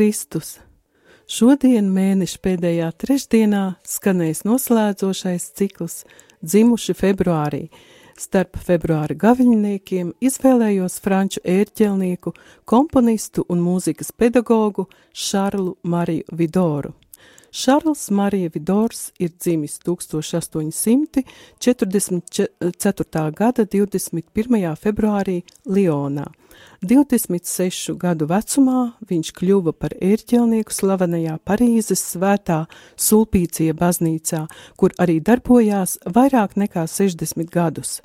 Kristus! Šodien mēneša pēdējā trešdienā skanēs noslēdzošais cikls dzimuši februārī. Starp februāra gaviņniekiem izvēlējos franču ērķelnieku, komponistu un mūzikas pedagogu Šarlu Mariju Vidoru. Šarls Marija Vidors ir dzimis 1844. gada 21. februārī Lionā. 26 gadu vecumā viņš kļuva par ērķelnieku slavenajā Parīzes svētā Sulpīcija baznīcā, kur arī darbojās vairāk nekā 60 gadus.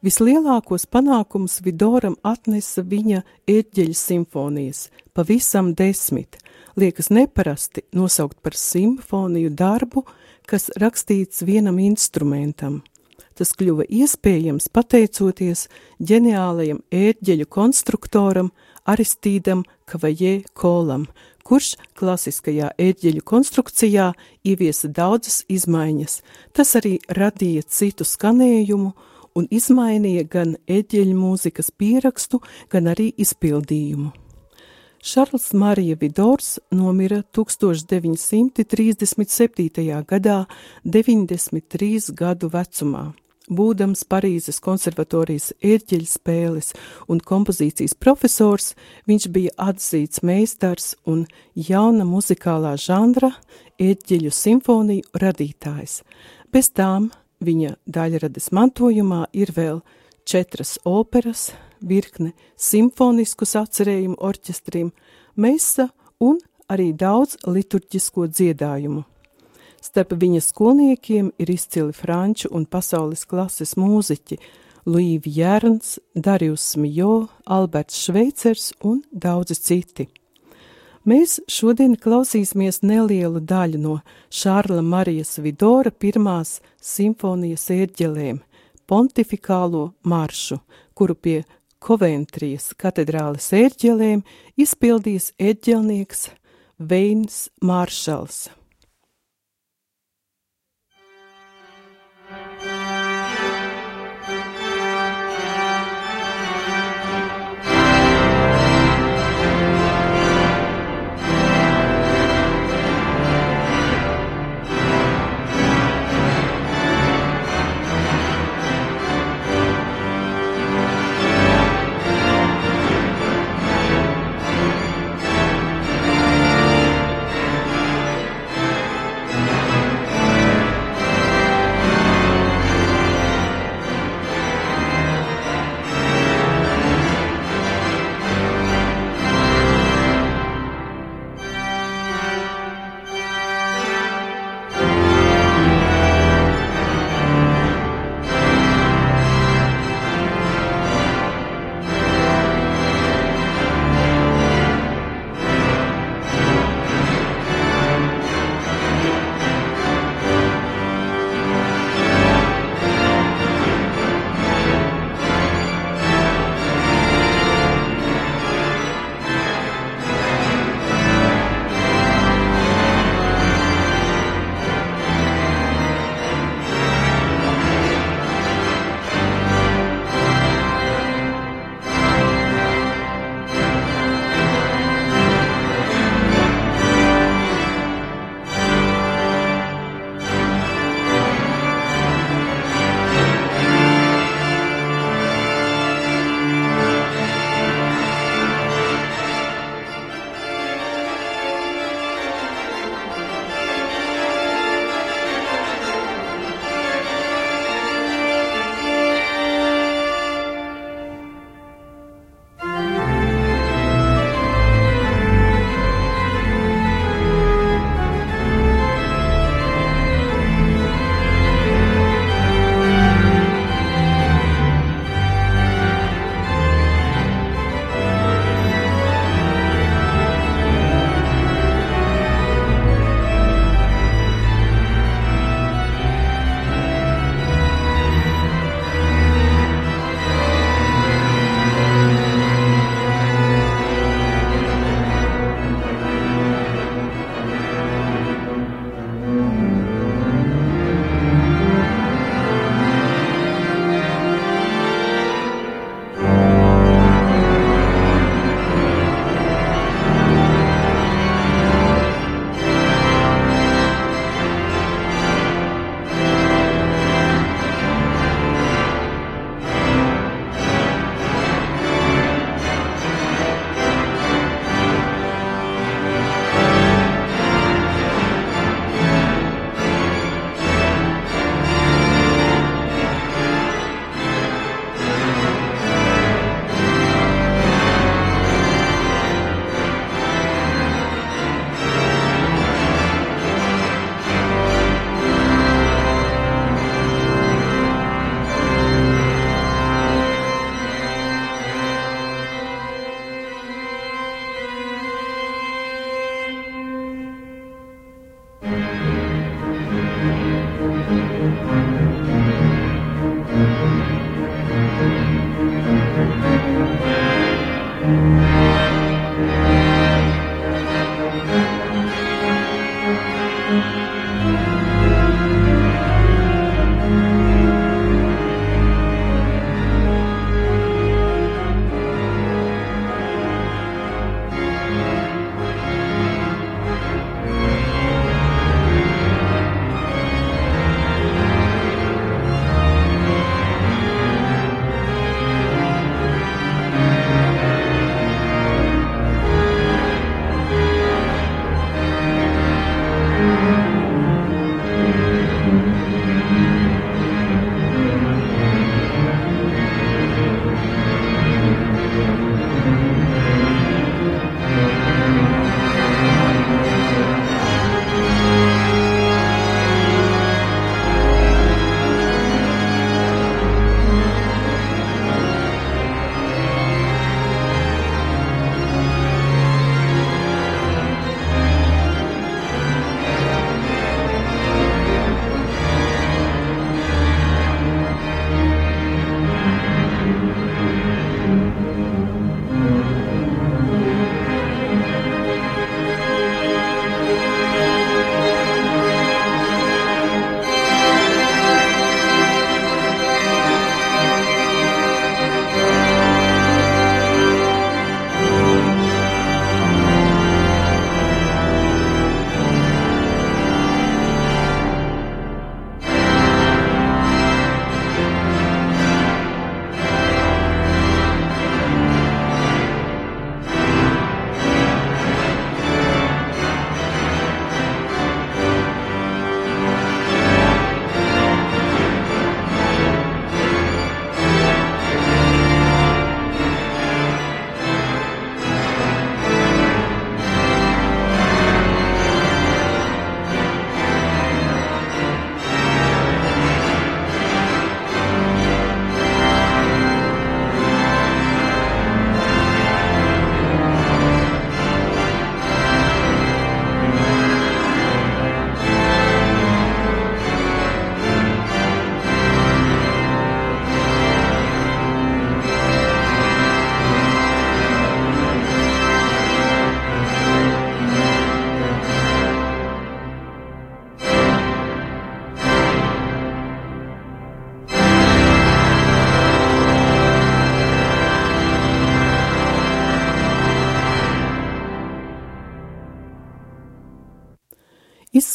Vislielākos panākumus Vidoram atnesa viņa ērģeļa simfonijas, pavisam desmit – liekas neparasti nosaukt par simfoniju darbu, kas rakstīts vienam instrumentam. Tas kļuva iespējams pateicoties ģeniālajam ērģeļu konstruktoram Aristīdam Kavajē Kolam, kurš klasiskajā ērģeļu konstrukcijā ieviesa daudzas izmaiņas. Tas arī radīja citu skanējumu un izmainīja gan ērģeļu mūzikas pierakstu, gan arī izpildījumu. Šarls Marija Vidors nomira 1937. gadā, 93 gadu vecumā. Būdams Parīzes konservatorijas ērģeļu spēles un kompozīcijas profesors, viņš bija atzīts meistars un jauna muzikālā žanra ērģeļu simfoniju radītājs. Bez tām viņa daļradas mantojumā ir vēl četras operas, virkne simfonisku sacerējumu orķestriem, mesa un arī daudz liturģisko dziedājumu. Starp viņa skolniekiem ir izcili franču un pasaules klases mūziķi Louis Jērns, Darius Mijo, Alberts Šveicers un daudzi citi. Mēs šodien klausīsimies nelielu daļu no Šārla Marijas Vidora pirmās simfonijas ērģelēm, pontifikālo maršu, kuru pie Koventrijas katedrāles ērģelēm izpildījis ērģelnieks Veins Māršals.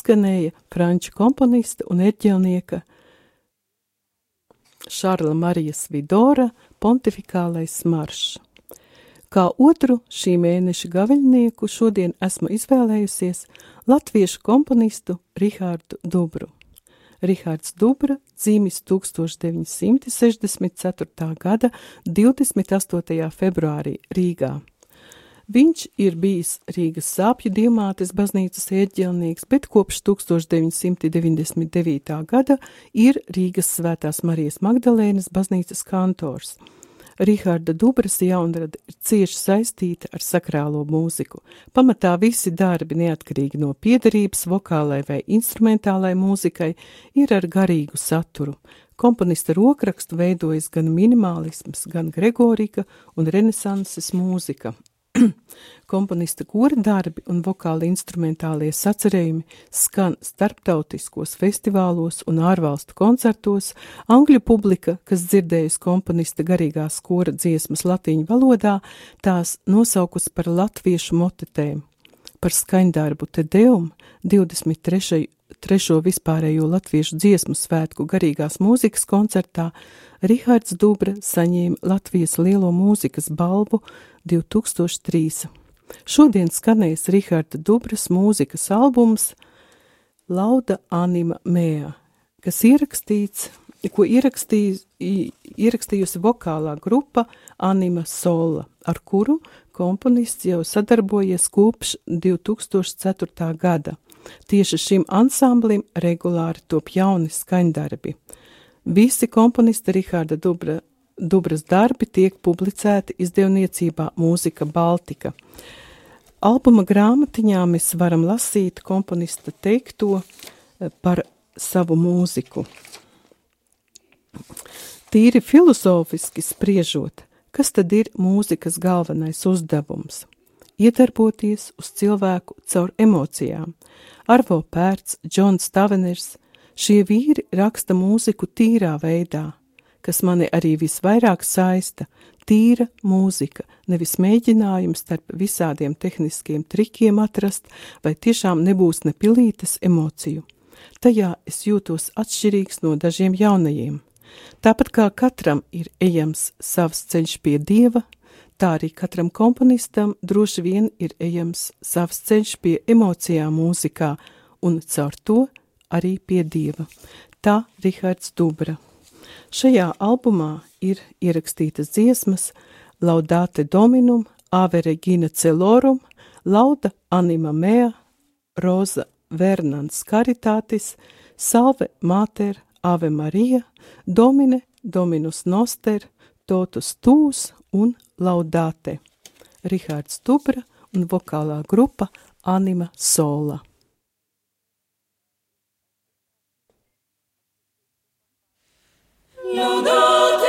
Izskanēja franču komponista un eģelnieka Šarla Marijas Vidora pontifikālais maršs. Kā otru šī mēneša gaviļnieku šodien esmu izvēlējusies latviešu komponistu Rihārdu Dubru. Rihards Dubra dzīvis 1964. gada 28. februārī Rīgā. Viņš ir bijis Rīgas sāpju diamātes baznīcas ieģelnieks, bet kopš 1999. gada ir Rīgas svētās Marijas Magdalēnas baznīcas kantors. Riharda Dubras jaunrada ir cieši saistīta ar sakrālo mūziku. Pamatā visi darbi, neatkarīgi no piedarības, vokālai vai instrumentālai mūzikai, ir ar garīgu saturu. Komponista rokrakstu veidojas gan minimālisms, gan gregorika un renesanses mūzika. Komponista kora darbi un vokāli instrumentālie sacerējumi skan starptautiskos festivālos un ārvalstu koncertos, angļu publika, kas dzirdējusi komponista garīgās kora dziesmas latīņu valodā, tās nosaukus par latviešu motetēm. Par skaņdarbu Te Deum 23 trešo vispārējo latviešu dziesmu svētku garīgās mūzikas koncertā Rihards Dubra saņēma Latvijas lielo mūzikas balvu 2003. Šodien skanēs Riharda Dubras mūzikas albums Lauda Anima Mēa, kas ierakstīts, ko ierakstījis, ierakstījusi vokālā grupa Anima Sola, ar kuru komponists jau sadarbojies kopš 2004. gada. Tieši šim ansamblim regulāri top jauni skaņdarbi. Visi komponisti Riharda Dubra, Dubras darbi tiek publicēti izdevniecībā Mūzika Baltika. Albuma grāmatiņā mēs varam lasīt komponista teikto eh, par savu mūziku. Tīri filozofiski spriežot, kas tad ir mūzikas galvenais uzdevums? Iedarboties uz cilvēku caur emocijām, Arvo Pērts, Džons Taveners, šie vīri raksta mūziku tīrā veidā, kas mani arī visvairāk saista, tīra mūzika, nevis mēģinājums starp visādiem tehniskiem trikiem atrast, vai tiešām nebūs nepilītas emociju. Tajā es jūtos atšķirīgs no dažiem jaunajiem. Tāpat kā katram ir ejams savs ceļš pie dieva, tā arī katram komponistam droši vien ir ejams savs ceļš pie emocijām mūzikā un caur to arī pie dieva. Tā Rihards Dubra. Šajā albumā ir ierakstītas dziesmas Laudate Dominum, Ave Regina Celorum, Lauda Anima Mea, Roza Vernans Caritātis, Salve Mater, Ave Marija, Domine, Dominus Noster, Totus Tūs un Laudāte, Rihards Dubra un vokālā grupa Anima Sola. Laudāte!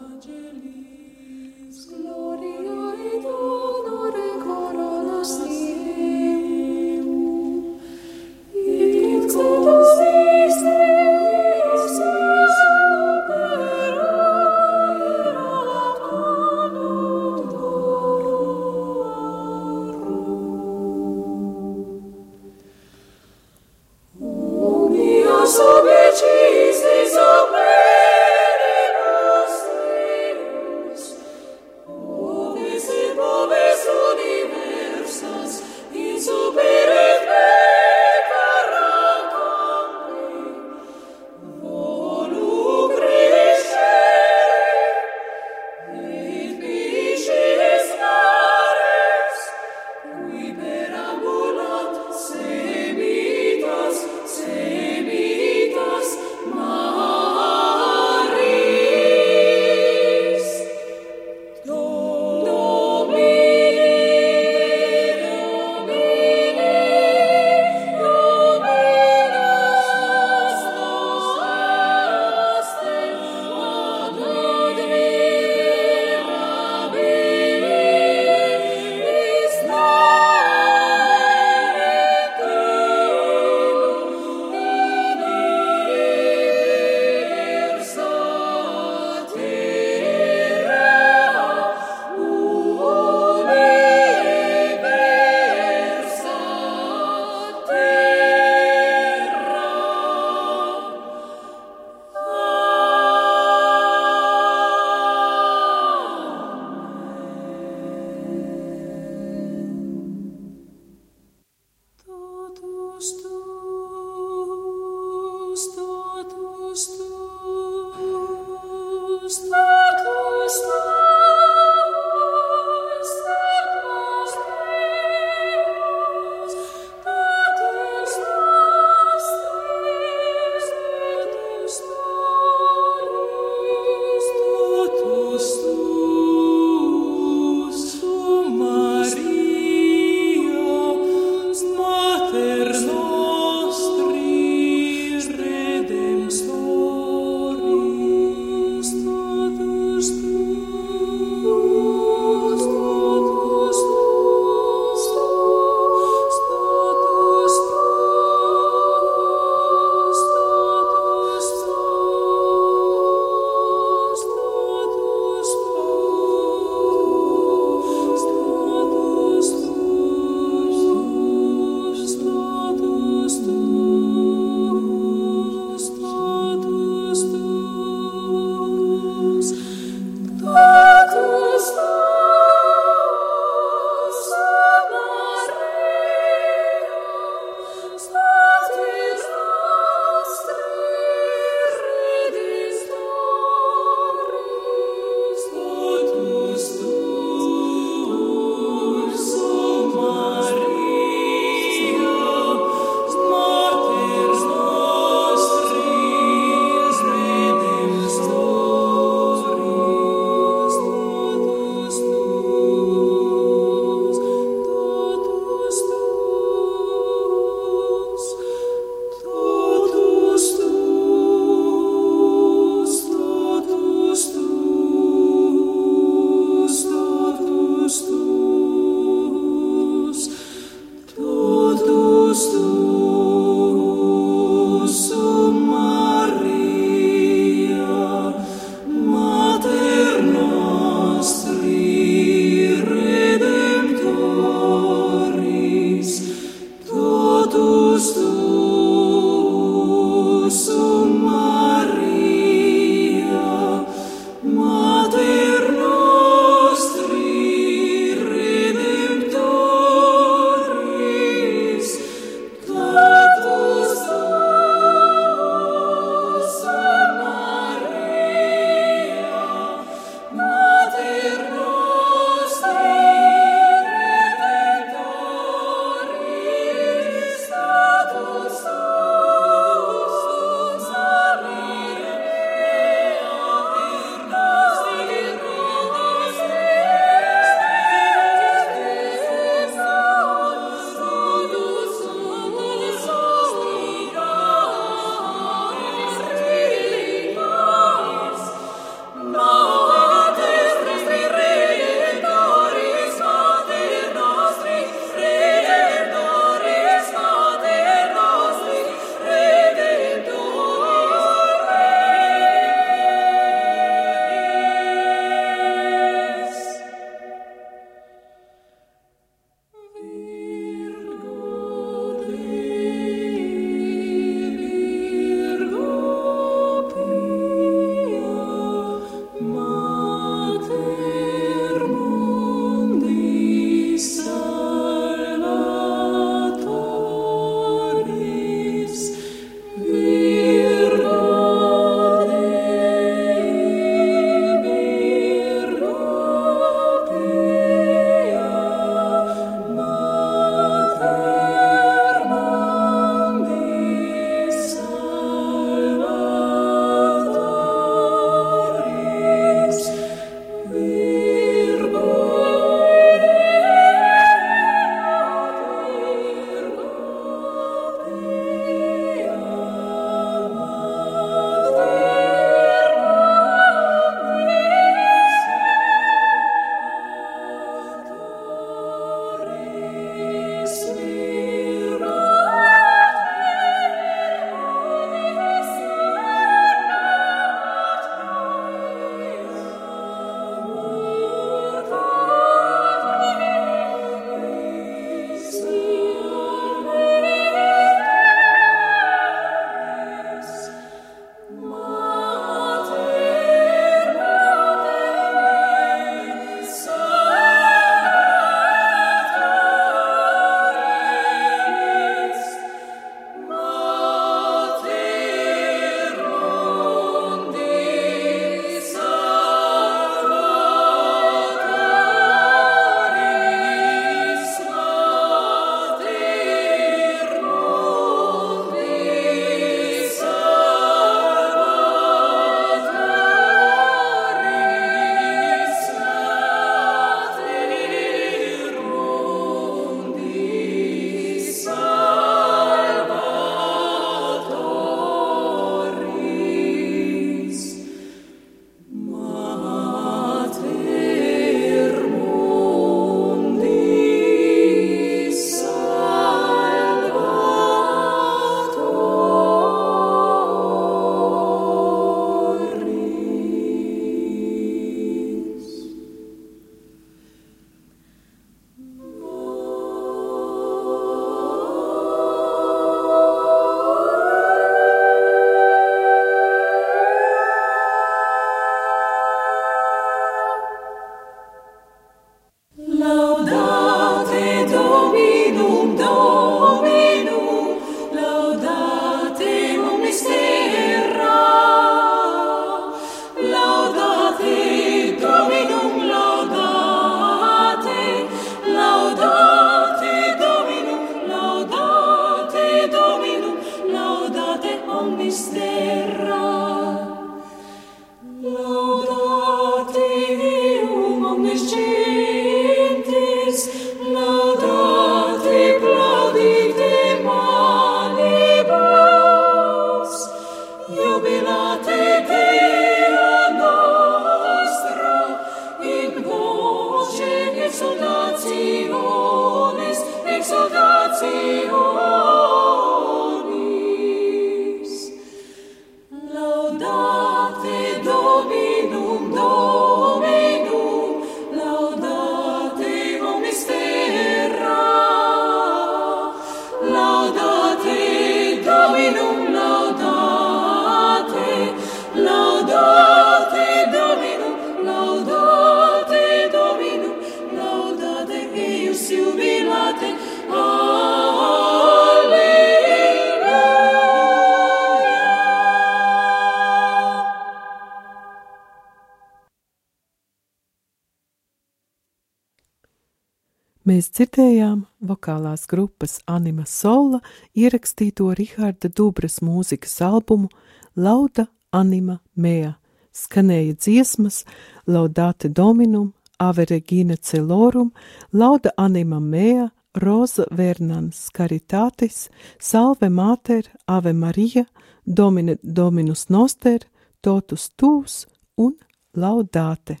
Mēs dzirdējām vokālās grupas Anima Sola ierakstīto Riharda Dubras mūzikas albumu Lauda Anima Mea. Skanēja dziesmas Laudate Dominum, Ave Regina Celorum, Lauda Anima Mea, Roza Vernans Caritatis, Salve Mater, Ave Marija, Domine, Dominus Noster, Totus Tūs un Laudāte.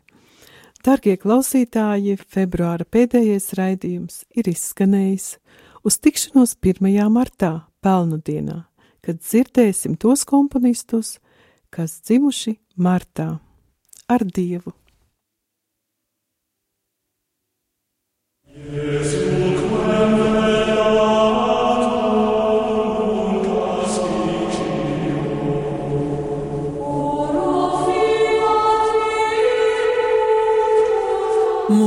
Dargie klausītāji, februāra pēdējais raidījums ir izskanējis uz tikšanos 1. martā, pelnu dienā, kad dzirdēsim tos komponistus, kas dzimuši martā ar Dievu. Jēzus.